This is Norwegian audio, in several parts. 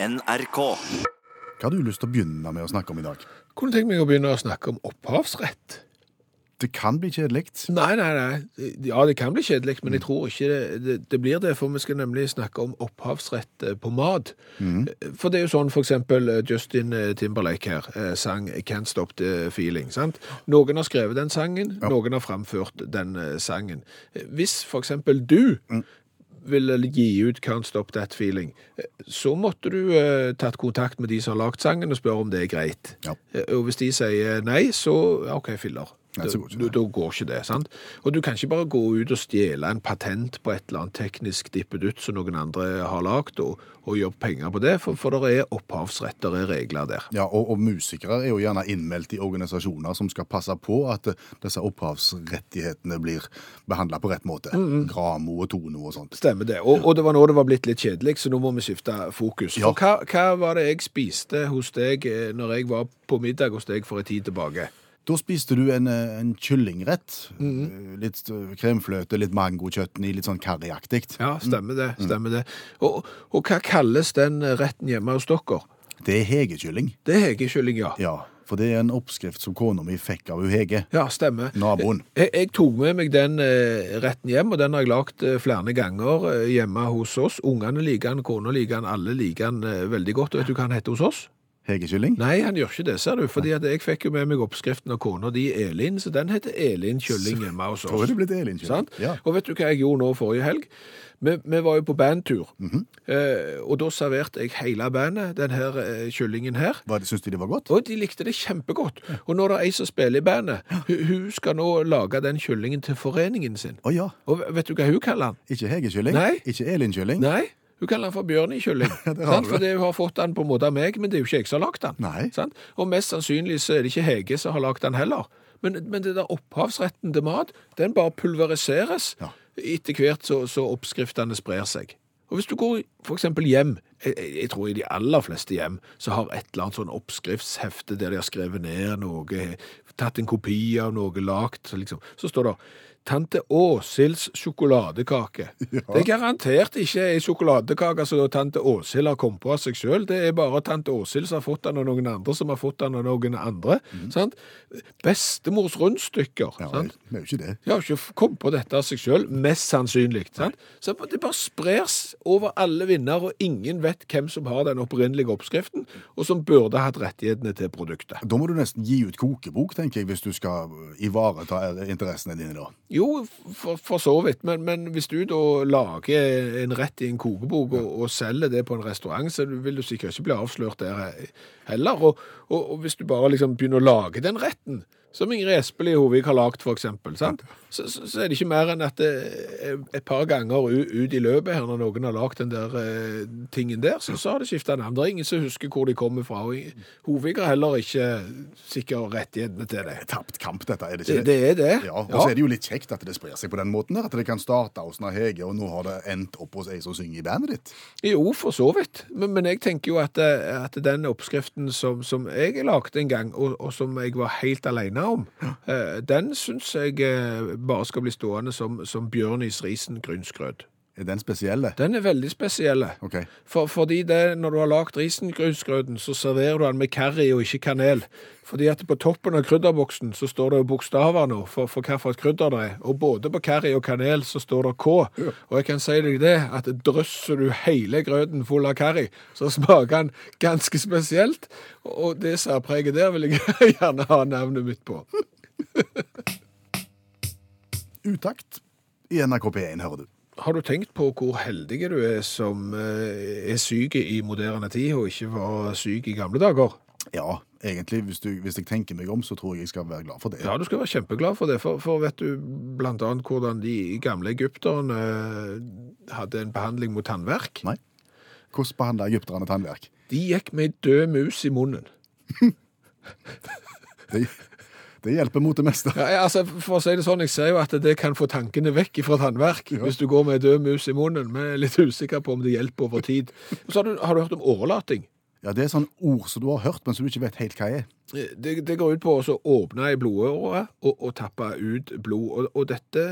NRK. Hva har du lyst til å begynne med å snakke om i dag? Kunne tenkt meg å begynne å snakke om opphavsrett. Det kan bli kjedelig. Nei, nei, nei. Ja, det kan bli kjedelig, men jeg tror ikke det, det, det blir det, for vi skal nemlig snakke om opphavsrett eh, på mat. For det er jo sånn, for eksempel eh, Justin eh, Timberlake her eh, sang Can't Stop The Feeling, sant? Noen har skrevet den sangen, noen har framført den eh, sangen. Eh, Hvis for eksempel du ville gi ut Can't Stop That Feeling, så måtte du eh, tatt kontakt med de som har lagt sangen og spørre om det er greit. Ja. Eh, Og hvis de sier nei, så OK, filler. Nei, så går ikke Da- det. Da går ikke det, sant? Og du kan ikke bare gå ut og stjele en patent på et eller annet teknisk dippedutt som noen andre har lagd, og, og gjøre penger på det, for, for det er opphavsrett, det er regler der. Ja, og, og musikere er jo gjerne innmeldt i organisasjoner som skal passe på at eh, disse opphavsrettighetene blir behandla på rett måte. Gramo og Tono og sånt. Stemmer det. Og, og det var nå det var blitt litt kjedelig, så nå må vi skifte fokus. Ja. For hva, hva var det jeg spiste hos deg eh, når jeg var på middag hos deg for en tid tilbake? Da spiste du en, eh, en kyllingrett. Eh, Litt eh, kremfløte, litt mangokjøttny, litt sånn karriaktig. Ja, stemmer det. stemmer det. Og, og hva kalles den retten hjemme hos dere? Det er hegekylling. Det er hegekylling, ja. Ja, for det er en oppskrift som kona mi fikk av Hege. Ja, stemmer. Naboen. Jeg, jeg tok med meg den eh, retten hjem, og den har jeg lagt eh, flere ganger hjemme hos oss. Ungene liker den, kona liker den, alle liker den veldig godt. Vet du hva han heter hos oss? Hegekylling? Nei, han gjør ikke det, ser du. Fordi at jeg fikk jo med meg oppskriften av kona di, Elin, så den heter Elin kylling hjemme hos oss. Tror det blitt Elin-kylling. Sant? Ja. Og vet du hva jeg gjorde nå forrige helg? Vi, vi var jo på bandtur, Mhm. eh, og da serverte jeg hele bandet den her eh, kyllingen her. Hva, Syns de det var godt? Og de likte det kjempegodt. Og nå er det ei som spiller i bandet, hun, hun skal nå lage den kyllingen til foreningen sin. Å ja. Og vet du hva hun kaller den? Ikke hegekylling? Nei. Ikke Elin-kylling? Nei, hun kaller den for bjørnikylling. Fordi hun har fått den på en måte av meg, men det er jo ikke jeg som har lagt den. Og mest sannsynlig så er det ikke Hege som har lagt den heller. Men, men det der opphavsretten til mat, den bare pulveriseres Ja. etter hvert så, så oppskriftene sprer seg. Og hvis du går eksempel hjem, jeg, jeg tror i de aller fleste hjem, så har et eller annet sånn oppskriftshefte der de har skrevet ned noe, tatt en kopi av noe lagt, liksom, så står det Tante Åsils sjokoladekake. Det er garantert ikke ei sjokoladekake som Tante Åshild har kommet på av seg sjøl. Det er bare Tante Åshild som har fått den av noen andre, som har fått den av noen andre. sant? Bestemors rundstykker. Ja, sant? det er jo ikke det. De har ikke kommet på dette av seg sjøl, mest sannsynlig. sant? Så det bare spres over alle vinder, og ingen vet hvem som har den opprinnelige oppskriften, og som burde hatt rettighetene til produktet. Da må du nesten gi ut kokebok, tenker jeg, hvis du skal ivareta interessene dine da. Jo, for, for så vidt, men, men hvis du da lager en rett i en kokebok og, og selger det på en restaurant, så vil du sikkert ikke bli avslørt der heller. Og, og, og hvis du bare liksom begynner å lage den retten, som Ingrid Espelid Hovig har lagt for eksempel. Så, så, så er det ikke mer enn at det, et par ganger ut, i løpet her, når noen har lagt den der eh, tingen der, så, så har det skiftet navn. Det er ingen som husker hvor de kommer fra, og Hovig har heller ikke sikkert rettighetene til det. Tapt kamp, dette, er det Det, ikke det er det. Ja, og så er det jo litt kjekt at det sprer seg på den måten der, at det kan starte hos Hege, og nå har det endt opp hos ei som synger i bandet ditt. Jo, for så vidt. Men, men jeg tenker jo at, eh, at den oppskriften som, som jeg lagde en gang, og, og som jeg var helt alene om, eh, den syns jeg eh, bare skal bli stående som, som Bjørnis risengrynsgrøt. Er den spesielle? Den er veldig spesiell. Okay. For, fordi det, når du har lagd risengrynsgrøten, så serverer du den med karri og ikke kanel. Fordi at på toppen av krydderboksen så står det jo bokstaver nå for, for hvilket krydder det er. Og både på karri og kanel så står det K. Og jeg kan si deg det, at drøsser du hele grøten full av karri, så smaker den ganske spesielt. Og det særpreget der vil jeg gjerne ha navnet mitt på. Utakt i NRK P1, hører du. Har du tenkt på hvor heldig du er som eh, er syk i moderne tid, og ikke var syk i gamle dager? Ja, egentlig, hvis, du, hvis jeg tenker meg om, så tror jeg jeg skal være glad for det. Ja, du skal være kjempeglad for det, for, for vet du blant annet hvordan de gamle egypterne eh, hadde en behandling mot tannverk? Nei. Hvordan behandla egypterne tannverk? De gikk med ei død mus i munnen. Det, det hjelper mot det meste. Ja, ja, altså, for å si det sånn, jeg ser jo at det kan få tankene vekk fra tannverk hvis du går med død mus i munnen. Vi er litt usikre på om det hjelper over tid. Så har du, har du hørt om årelating? Ja, Det er sånn ord som du har hørt, men som du ikke vet helt hva er. Det, det går ut på å åpne ei blodåre og, og tappe ut blod. Og, og, dette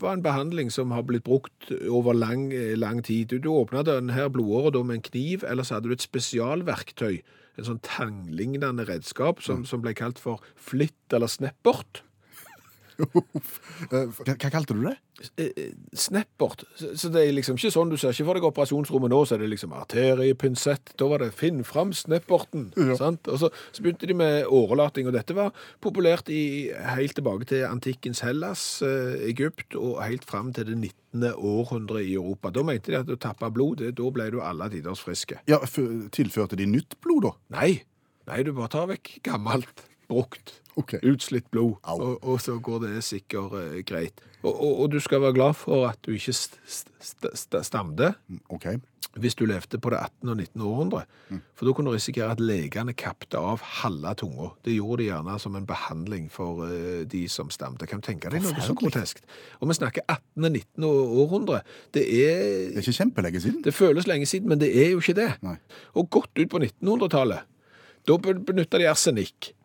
var en behandling som har blitt brukt over lang, lang tid. Du, du åpna denne blodåra med en kniv, eller så hadde du et spesialverktøy. En sånn tanglignende redskap som, som ble kalt for flytt eller snepp Eh, hva, kalte du det? Eh, eh, Så det er liksom ikke sånn du ser ikke for deg operasjonsrommet nå, så er det liksom arteriepinsett. Da var det 'finn fram snapperten'. Ja. Sant? Og så, så, begynte de med årelating, og dette var populært i, helt tilbake til antikkens Hellas, Egypt, og helt fram til det 19. århundre i Europa. Da mente de at du tappa blod, da ble du alle tiders friske. Ja, Tilførte de nytt blod, da? Nei. Nei, du bare tar vekk gammelt, brukt. Okay. Utslitt blod. Og, og, så går det sikkert uh, greit. Og, og, og, du skal være glad for at du ikke st st st stamte mm, okay. hvis du levde på det 18. og 19. århundre. Mm. For da kunne du risikere at legene kappte av halve tunga. Det gjorde de gjerne som en behandling for uh, de som stamte. Kan du tenke deg noe så groteskt? Og vi snakker 18. og 19. århundre. Det er Det er ikke kjempelenge siden. Det føles lenge siden, men det er jo ikke det. Nei. Og godt ut på 1900-tallet. Da benytta de arsenikk.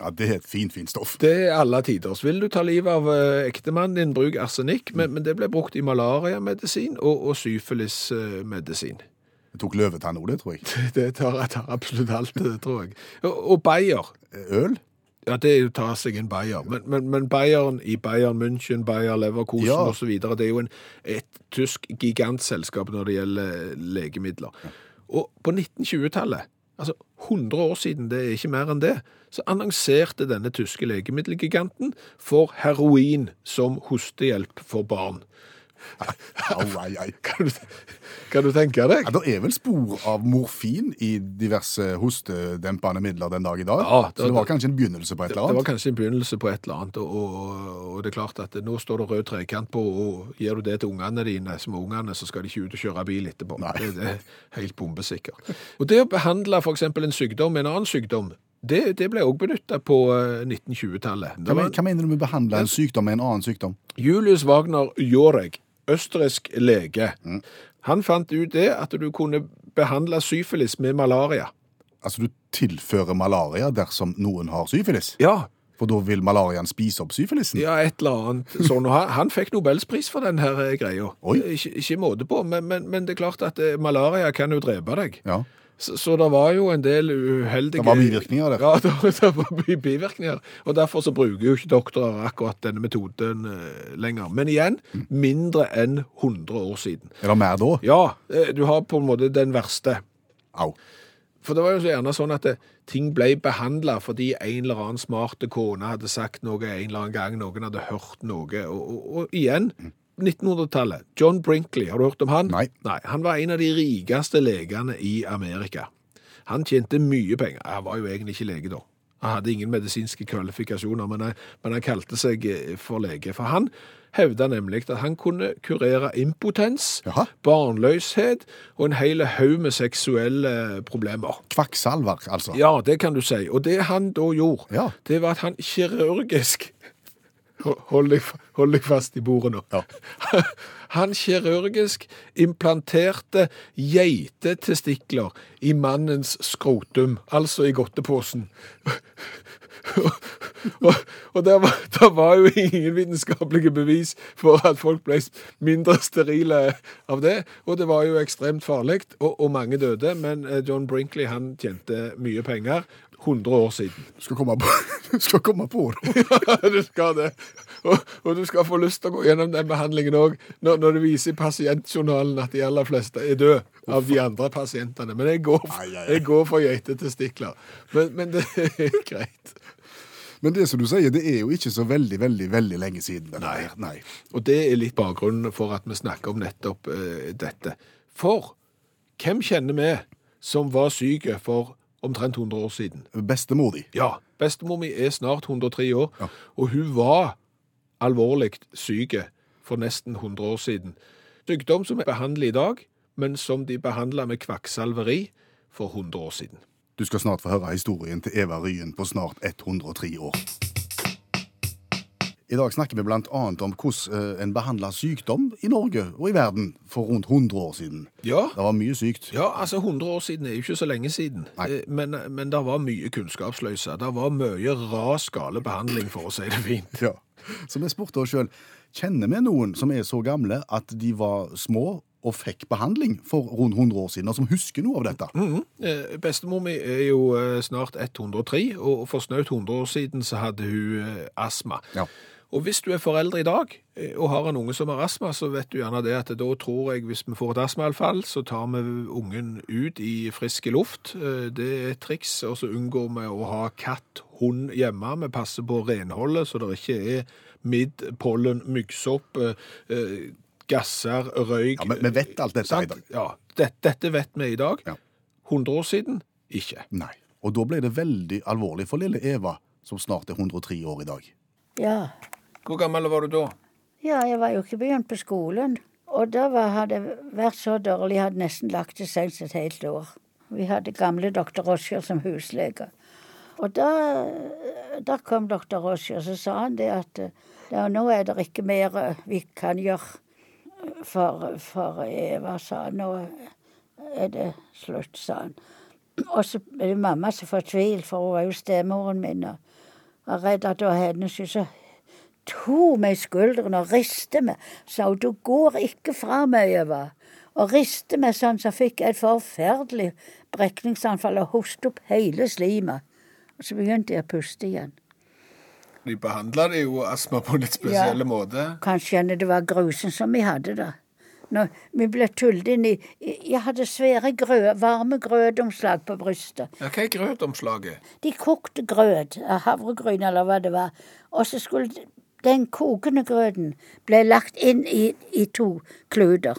Ja, Det er et fint, fint stoff. Det er alle tiders. Vil du ta livet av uh, ektemannen din, bruk arsenikk. Men, men, det ble brukt i malariamedisin og, og syfilismedisin. Det tok løvetann òg, det, tror jeg. Det tar, tar absolutt alt, det tror jeg. Og, og Bayer. Øl? Ja, det er jo ta seg en Bayer. Men, men, men Bayern i Bayern München, Bayer Leverkosen ja. osv., det er jo en, et tysk gigantselskap når det gjelder legemidler. Og på 1920-tallet altså 100 år siden, det er ikke mer enn det, så annonserte denne tyske legemiddelgiganten for heroin som hostehjelp for barn. Au, ai, ai. Kan du, kan du tenke deg? Ja, Det er vel spor av morfin i diverse hostedempende midler den dag i dag? Ja, det, så det var kanskje en begynnelse på et eller annet? Det var kanskje en begynnelse på et eller annet. Og, og, det er klart at nå står det rød trekant på, og gir du det til ungene dine, småungene, så skal de ikke ut og kjøre bil etterpå. Det, det, er helt bombesikkert. Og det å behandle f.eks. en sykdom med en annen sykdom, det, det, ble også benytta på 1920-tallet. Hva, hva, mener du med å behandle en sykdom med en annen sykdom? Julius Wagner Joreg østerriksk lege. Mm. Han fant ut det at du kunne behandle syfilis med malaria. Altså du tilfører malaria dersom noen har syfilis? Ja. For da vil malariaen spise opp syfilisen? Ja, et eller annet sånn. Han, han fikk nobelspris for denne her greia. Ikke, ikke måte på, men, men, men, det er klart at eh, malaria kan jo drepe deg. Ja. Så, så, det var jo en del uheldige Det var bivirkninger der. Ja, det, det var bivirkninger. Og derfor så bruker jo ikke doktorer akkurat denne metoden uh, lenger. Men igjen, mm. mindre enn 100 år siden. Er det mer da? Ja. Eh, du har på en måte den verste. Au. For det var jo så gjerne sånn at det, eh, ting ble behandla fordi en eller annen smarte kone hadde sagt noe en eller annen gang, noen hadde hørt noe. Og, og, og igjen, mm. 1900-tallet. John Brinkley, har du hørt om han? Nei. Nei. Han var en av de rikeste legene i Amerika. Han tjente mye penger. Han var jo egentlig ikke lege da. Han hadde ingen medisinske kvalifikasjoner, men han, men han kalte seg eh, for lege. For han hevda nemlig at han kunne kurere impotens, Jaha. barnløshet og en hel haug med seksuelle problemer. Kvakksalver, altså? Ja, det kan du si. Og det han da gjorde, ja. det var at han kirurgisk Hold deg, hold deg, fast i bordet nå. Ja. Han kirurgisk implanterte geitetestikler i mannens skrotum, altså i godteposen. og, og det, var, det var, jo ingen vitenskapelige bevis for at folk ble mindre sterile av det. Og det var jo ekstremt farlig, og, og mange døde. Men eh, John Brinkley han tjente mye penger. 100 år siden. Du skal komme på, skal komme på det. ja, du skal det. Og, og, du skal få lyst til å gå gjennom den behandlingen òg, når, når, det viser i pasientjournalen at de aller fleste er døde av de andre pasientene. Men jeg går, jeg går for geitetestikler. Men, men det er greit. Men det som du sier, det er jo ikke så veldig veldig, veldig lenge siden. Nei. Nei. Og det er litt bakgrunnen for at vi snakker om nettopp uh, dette. For hvem kjenner vi som var syke for omtrent 100 år siden. Bestemor di? Ja. Bestemor mi er snart 103 år, ja. og hun var alvorlig syk for nesten 100 år siden. Sykdom som vi behandler i dag, men som de behandla med kvakksalveri for 100 år siden. Du skal snart få høre historien til Eva Ryen på snart 103 år. I dag snakker vi annet om hvordan eh, en behandler sykdom i Norge og i verden for rundt 100 år siden. Ja. Det var mye sykt. Ja, altså 100 år siden er jo ikke så lenge siden. Eh, Men, men det var mye kunnskapsløse. Det var mye ras gale behandling, for å si det fint. Ja. Så vi spurte oss sjøl kjenner vi noen som er så gamle at de var små og fikk behandling for rundt 100 år siden, og som husker noe av dette. Mhm. -hmm. Bestemor mi er jo snart 103, og for snaut 100 år siden så hadde hun astma. Ja. Og hvis du er foreldre i dag eh, og har en unge som har astma, så vet du gjerne det at da tror jeg hvis vi får et astmaanfall, så tar vi ungen ut i frisk luft. Eh, Det er et triks, og så unngår vi å ha katt, hund hjemme. Vi passer på renholdet, så det ikke er midd, pollen, myggsopp, eh, gasser, røyk. Ja, men vi vet alt dette i dag. Ja, dette, dette vet vi i dag. Ja. 100 år siden, ikke. Nei. Og da ble det veldig alvorlig for lille Eva, som snart er 103 år i dag. Ja. Hvor gammel var du da? ja, jeg var jo ikke begynt på skolen. Og da var, hadde jeg vært så dårlig, jeg hadde nesten lagt til sengs et helt år. Vi hadde gamle doktor Roscher som huslege. Og da, da kom doktor Roscher, så sa han det at ja, nå er det ikke mer vi kan gjøre for, for Eva, sa han. Nå er det slutt, sa han. Og så er det mamma som fortvilt, for hun var jo stemoren min. og var redd at det var hennes skyld. Så tok meg i skulderen og ristet meg. Sa hun, du går ikke fra meg, Eva. Og ristet meg sånn så fikk jeg et forferdelig brekningsanfall og hostet opp hele slimet. Og så begynte jeg å puste igjen. De behandla det jo astma på en litt spesiell Ja. måte. Kanskje det var grusen som vi hadde da. Når vi ble tullet inn i Jeg hadde svære grø, varme grødomslag på brystet. Ja, Hva er grødomslaget? De kokte grøt av havregryn eller hva det var. Og så skulle den kokende grøten ble lagt inn i, i to kluter.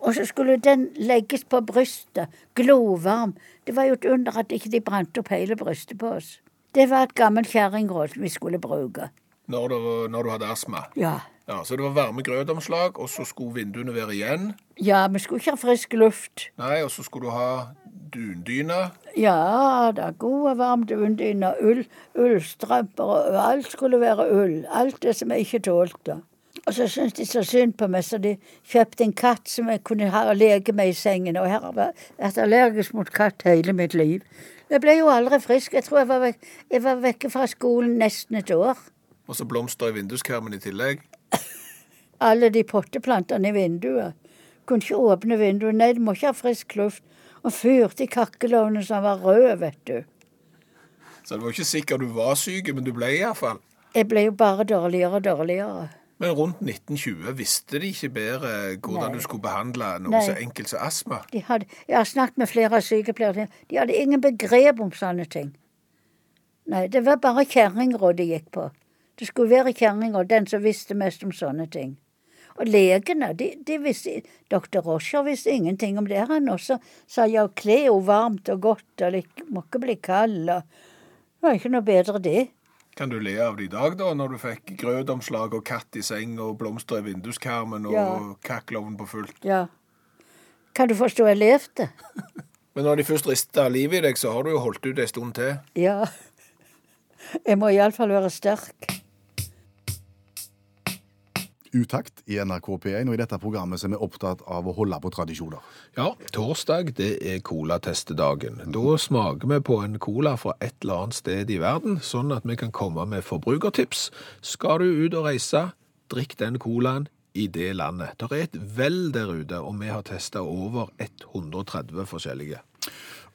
Og så skulle den legges på brystet, glovarm. Det var jo et under at ikke de brant opp hele brystet på oss. Det var et gammelt kjerringråd vi skulle bruke. Når du, når du hadde astma? Ja. Ja, Så det var varme grøtomslag, og så skulle vinduene være igjen? Ja, vi skulle ikke ha frisk luft. Nei, og så skulle du ha dundyne? Ja da, god og varm dundyne ull, ullstrømper og alt skulle være ull. Alt det som jeg ikke tålte. Og så syntes de så synd på meg, så de kjøpte en katt som jeg kunne ha og leke med i sengen. Og jeg har vært allergisk mot katt hele mitt liv. Jeg ble jo aldri frisk. Jeg tror jeg var, vekk, jeg var vekke fra skolen nesten et år. Og så blomster i vinduskarmen i tillegg? Alle de potteplantene i vinduet. Kunne ikke åpne vinduet. Nei, du må ikke ha frisk luft. Og fyrte i kakkelovnen som var rød, vet du. Så det var ikke sikkert du var syk, men du ble iallfall. Jeg ble jo bare dårligere og dårligere. Men rundt 1920 visste de ikke bedre hvordan Nei. du skulle behandle noe Nei. så enkelt som astma. De hadde, jeg har snakket med flere sykepleiere. De hadde ingen begrep om sånne ting. Nei, det var bare kjerringråd de gikk på. Det skulle være kjerringa, den som visste mest om sånne ting. Og legene, de, de visste Dr. Roscher visste ingenting om det. Han også sa ja, kle henne varmt og godt, og det må ikke bli kald. Og det var ikke noe bedre, det. Kan du le av det i dag, da, når du fikk grøtomslag og katt i seng og blomster i vinduskarmen og Ja. kakkelovn på fullt? Ja. Kan du forstå jeg levde? Men når de først rista livet i deg, så har du jo holdt ut en stund til. Ja. Jeg må iallfall være sterk. Utakt i NRK P1, og i dette programmet er vi opptatt av å holde på tradisjoner. Ja, torsdag det er colatestedagen. Da smaker vi på en cola fra et eller annet sted i verden, sånn at vi kan komme med forbrukertips. Skal du ut og reise, drikk den colaen i det landet. Det er et vell der ute, og vi har testa over 130 forskjellige.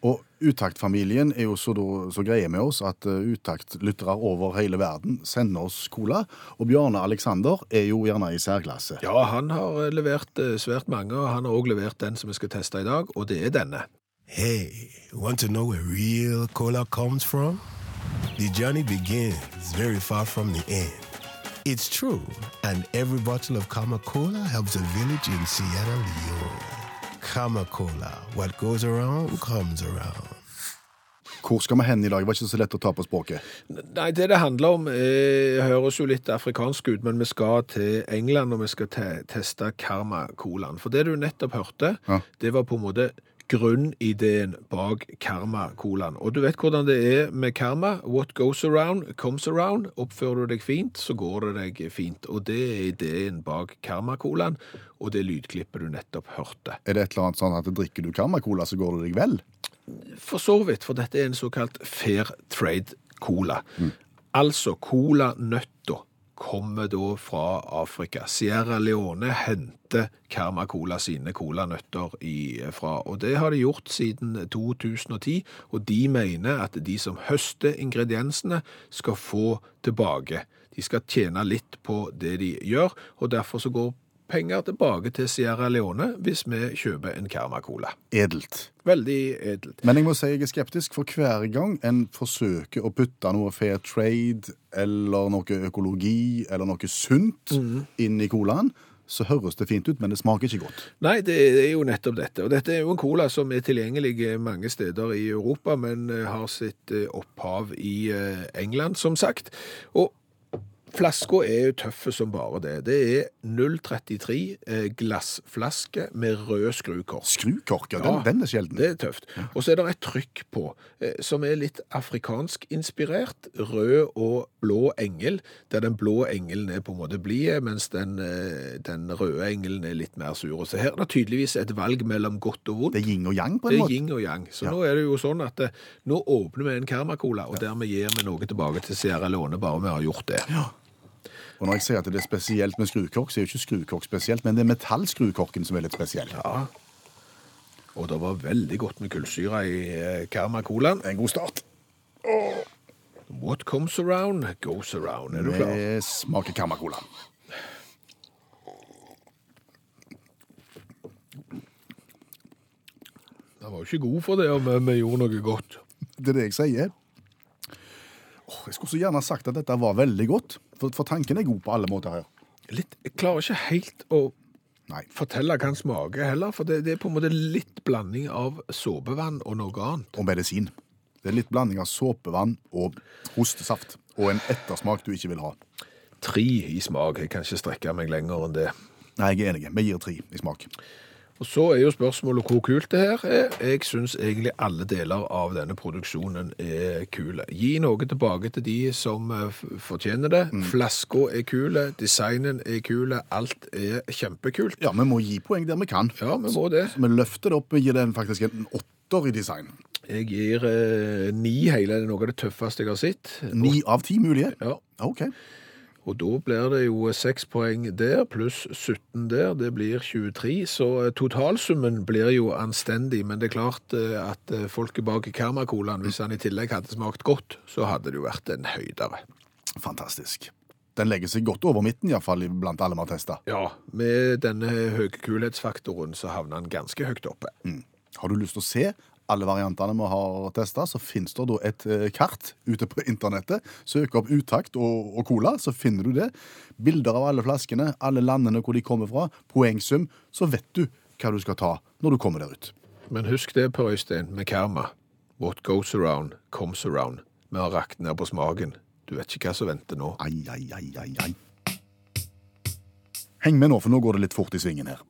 Og Utakt-familien er jo så, da- så greie med oss at uh, Utakt-lyttere over hele verden sender oss cola. Og Bjarne Alexander er jo gjerne i særklasse. Ja, han har levert eh, svært mange, og han har òg levert den som vi skal teste i dag, og det er denne. Hey, want to know where real cola comes from? The journey begins very far from the end. It's true, and every bottle of Kama Cola helps a village in Sierra Leone. Kama what goes around comes around. Hvor skal vi hen i dag? Det var ikke så lett å ta på språket. Nei, det det handler om eh, høres jo litt afrikansk ut, men vi skal til England og vi skal te teste Karma-colaen. For det du nettopp hørte, Ja. det var på en måte grunnideen bak Karma-colaen. Og du vet hvordan det er med Karma. What goes around, comes around. Oppfører du deg fint, så går det deg fint. Og det er ideen bak Karma-colaen, og det lydklippet du nettopp hørte. Er det et eller annet sånn at drikker du Karma-cola, så går det deg vel? For så vidt, for dette er en såkalt fair trade-cola. Altså cola-nøtta kommer da fra Afrika. Sierra Leone henter Karma sine colanøtter fra, og det har de gjort siden 2010. Og de mener at de som høster ingrediensene, skal få tilbake. De skal tjene litt på det de gjør, og derfor så går penger tilbake til Sierra Leone hvis vi kjøper en Karma Cola. Edelt. Veldig edelt. Men jeg må si jeg er skeptisk, for hver gang en forsøker å putte noe fair trade eller noe økologi eller noe sunt inn i colaen, så høres det fint ut, men det smaker ikke godt. Nei, det er jo nettopp dette. Og dette er jo en cola som er tilgjengelig mange steder i Europa, men eh, har sitt eh, opphav i eh, England, som sagt. Og flaska er jo tøffe som bare det. Det er 033 eh, glassflaske med rød skrukork. Skrukork, ja, den, Ja, den er sjelden. Det er tøft. Og så er det et trykk på, eh, som er litt afrikansk inspirert. Rød og blå engel, der den blå engelen er på en måte blid, mens den, eh, den røde engelen er litt mer sur. Og Så her er det tydeligvis et valg mellom godt og vondt. Det er yin og yang på en måte. Det er yin og yang. Så Ja. nå er det jo sånn at nå åpner vi en Karma-cola, og dermed gir vi noe tilbake til Sierra Leone, bare vi har gjort det. Og når jeg sier at det er spesielt med skrukork, så er jo ikke skrukork spesielt, men det er metallskrukorken som er litt spesiell. Ja. Og det var veldig godt med kullsyre i eh, Karma-colaen. En god start. What comes around, goes around. Er du klar? Det smaker Karma-cola. Den var jo ikke god for det om vi gjorde noe godt. Det er det jeg sier. Åh, jeg skulle så gjerne sagt at dette var veldig godt, for, for tanken er god på alle måter her. Litt, jeg klarer ikke helt å Nei. fortelle hva den smaker heller, for det, det er på en måte litt blanding av såpevann og noe annet. Og medisin. Det er litt blanding av såpevann og hostesaft. Og en ettersmak du ikke vil ha. Tre i smak. Jeg kan ikke strekke meg lenger enn det. Nei, jeg er enig. Vi gir tre i smak. Og så er jo spørsmålet hvor kult det her er. Jeg syns egentlig alle deler av denne produksjonen er kule. Gi noe tilbake til de som eh, fortjener det. Flaska er kule, designen er kule, alt er kjempekult. Ja, vi må gi poeng der vi kan. Ja, vi må det. Så vi løfter det opp og gir den faktisk en åtter i design. Jeg gir eh, ni hele, det er noe av det tøffeste jeg har sett. Ni av ti mulige. Ja, OK. Og da blir det jo seks poeng der, pluss 17 der, det blir 23, så eh, totalsummen blir jo anstendig, men det er klart eh, at eh, folket bak Karma-colaen, hvis han i tillegg hadde smakt godt, så hadde det jo vært en høydere. Fantastisk. Den legger seg godt over midten, iallfall blant alle vi har testa. Ja, med denne høye kulhetsfaktoren så havner han ganske høyt oppe. Har du lyst til å se alle variantene vi har testa, så finnes det da et eh, kart ute på internettet. Søk opp utakt og, og cola, så finner du det. Bilder av alle flaskene, alle landene hvor de kommer fra, poengsum. Så vet du hva du skal ta når du kommer der ut. Men husk det, Per Øystein, med Karma. What goes around, comes around. Vi har rakt ned på smaken. Du vet ikke hva som venter nå. Ai, ai, ai, ai, ai. Heng med nå, for nå går det litt fort i svingen her.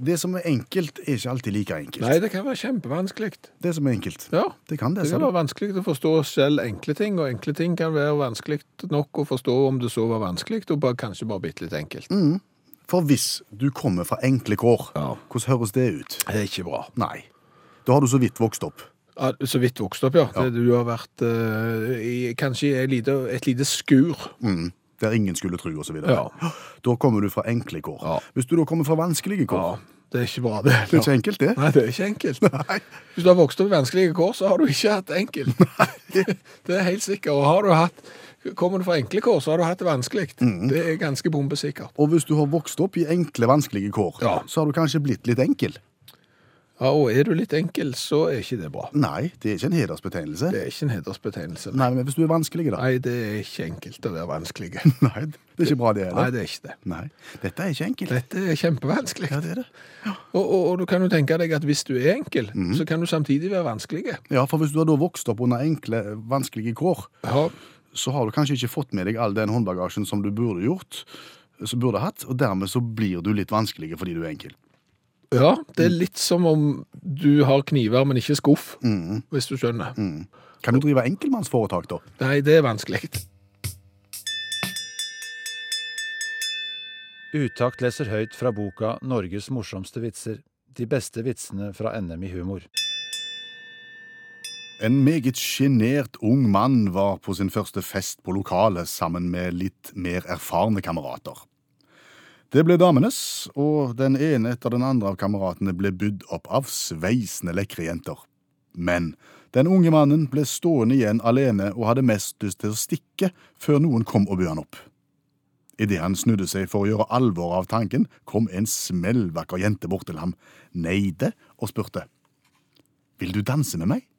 Det som er enkelt, er ikke alltid like enkelt. Nei, det kan være kjempevanskelig. Det som er enkelt. Ja, Det kan det, Det kan være vanskelig å forstå selv enkle ting, og enkle ting kan være vanskelig nok å forstå om det så var vanskelig, og bare, kanskje bare bitte litt enkelt. Mm. For hvis du kommer fra enkle kår, Ja. hvordan høres det ut? Det er ikke bra. Nei. Da har du så vidt vokst opp. Ja, Så vidt vokst opp, ja. ja. du har vært eh, i, kanskje i et lite, et lite skur. Mm. Der ingen skulle tro, videre. Ja. Da kommer du fra enkle kår. Ja. Hvis du da kommer fra vanskelige Ja, kår, det er ikke bra, det. det er ikke enkelt, det. Nei, det er ikke enkelt. Hvis du har vokst opp i vanskelige kår, så har du ikke hatt enkelt. det er helt sikkert. Og har du hatt, kommer du fra enkle kår, så har du hatt det vanskelig. Mm. Det er ganske bombesikkert. Og hvis du har vokst opp i enkle, vanskelige kår, Ja. så har du kanskje blitt litt enkel. Ja, og er du litt enkel, så er ikke det bra. Nei, det er ikke en hedersbetegnelse. Det er ikke en hedersbetegnelse. Nei, men hvis du er vanskelig, da? Nei, det er ikke enkelt å være vanskelig. Nei, det er ikke bra det Nei, det er ikke det. Nei, dette er ikke enkelt. Dette er kjempevanskelig. Ja, det er det. Og, og, og du kan jo tenke deg at hvis du er enkel, så kan du samtidig være vanskelig. Ja, for hvis du har da vokst opp under enkle, vanskelige kår, Ja, så har du kanskje ikke fått med deg all den håndbagasjen som du burde gjort, som burde hatt, og dermed så blir du litt vanskelig fordi du er enkel. Ja, det er litt som om du har kniver, men ikke skuff, Mm. hvis du skjønner. Kan du drive enkeltmannsforetak, da? Nei, det er vanskelig. Utakt leser høyt fra boka 'Norges morsomste vitser'. De beste vitsene fra NM i humor. En meget sjenert ung mann var på sin første fest på lokalet sammen med litt mer erfarne kamerater. Det ble damenes, og den ene etter den andre av kameratene ble budd opp av sveisende lekre jenter. Men den unge mannen ble stående igjen alene og hadde mest lyst til å stikke før noen kom og bød han opp. Idet han snudde seg for å gjøre alvor av tanken, kom en smellvakker jente bort til ham, neide og spurte. Vil du danse med meg?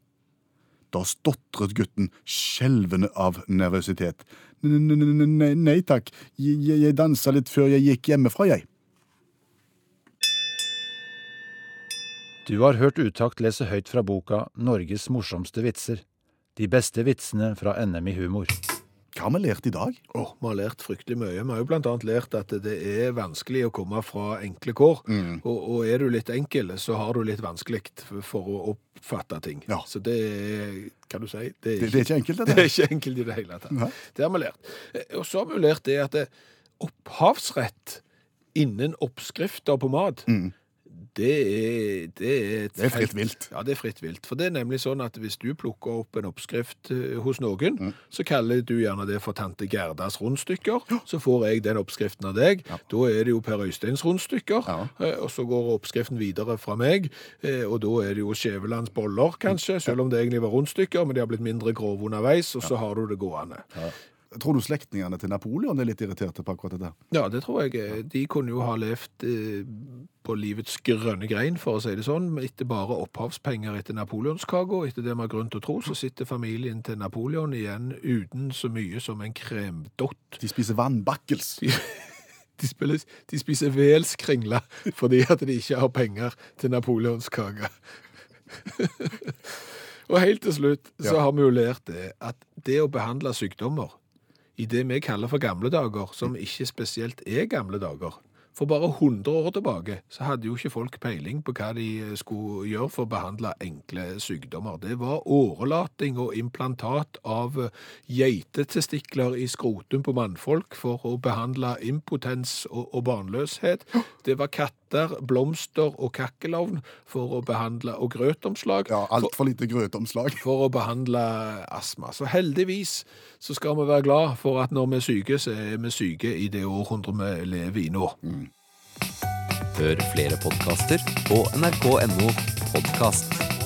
Da stotret gutten, skjelvende av nervøsitet. Nei, takk, jeg dansa litt før jeg gikk hjemmefra, jeg. Du har hørt Utakt lese høyt fra boka 'Norges morsomste vitser'. De beste vitsene fra NM i humor. Hva har vi lært i dag? Åh, vi har lært fryktelig mye. Vi har jo annet lært at det er vanskelig å komme fra enkle kår. Og, og er du litt enkel, så har du litt vanskelig for å oppfatte ting. Ja. Så det er, kan du si, det er, Det, det er ikke enkelt, det det er ikke enkelt i det hele tatt. Nei. Det har vi lært. Eh, Og så har vi lært det at opphavsrett innen oppskrifter på mat, det er, det er et Det er fritt vilt. Ja, det er fritt vilt. For det er nemlig sånn at hvis du plukker opp en oppskrift eh, hos noen, Mm. så kaller du gjerne det for tante Gerdas rundstykker. Så får jeg den oppskriften av deg. Da er det jo Per Øysteins rundstykker. Ja. Eh, Og så går oppskriften videre fra meg, eh, og da er det jo Skjævelands boller, kanskje, selv om det egentlig var rundstykker, men de har blitt mindre grove underveis, og så har du det gående. Tror du slektningene til Napoleon er litt irriterte på akkurat dette? Ja, det tror jeg. De kunne jo ha levd eh, på livets grønne grein, for å si det sånn. Etter bare opphavspenger etter napoleonskaka, etter det vi har grunn til å tro, så sitter familien til Napoleon igjen uten så mye som en kremdott. De spiser vannbakkels. De, spiller, de spiser velskringla fordi at de ikke har penger til napoleonskake. og helt til slutt så Ja. har vi jo lært det at det å behandle sykdommer i det vi kaller for gamle dager, som ikke spesielt er gamle dager. For bare 100 år tilbake så hadde jo ikke folk peiling på hva de skulle gjøre for å behandle enkle sykdommer. Det var årelating og implantat av geitetestikler i skrotum på mannfolk for å behandle impotens og, og barnløshet. Det var katter, blomster og kakkelovn for å behandle, og grøtomslag Ja, Altfor lite grøtomslag. for å behandle astma. Så heldigvis så skal vi være glad for at når vi er syke, så er vi syke i det århundret vi lever i nå. Hør flere podkaster på nrk.no podkast.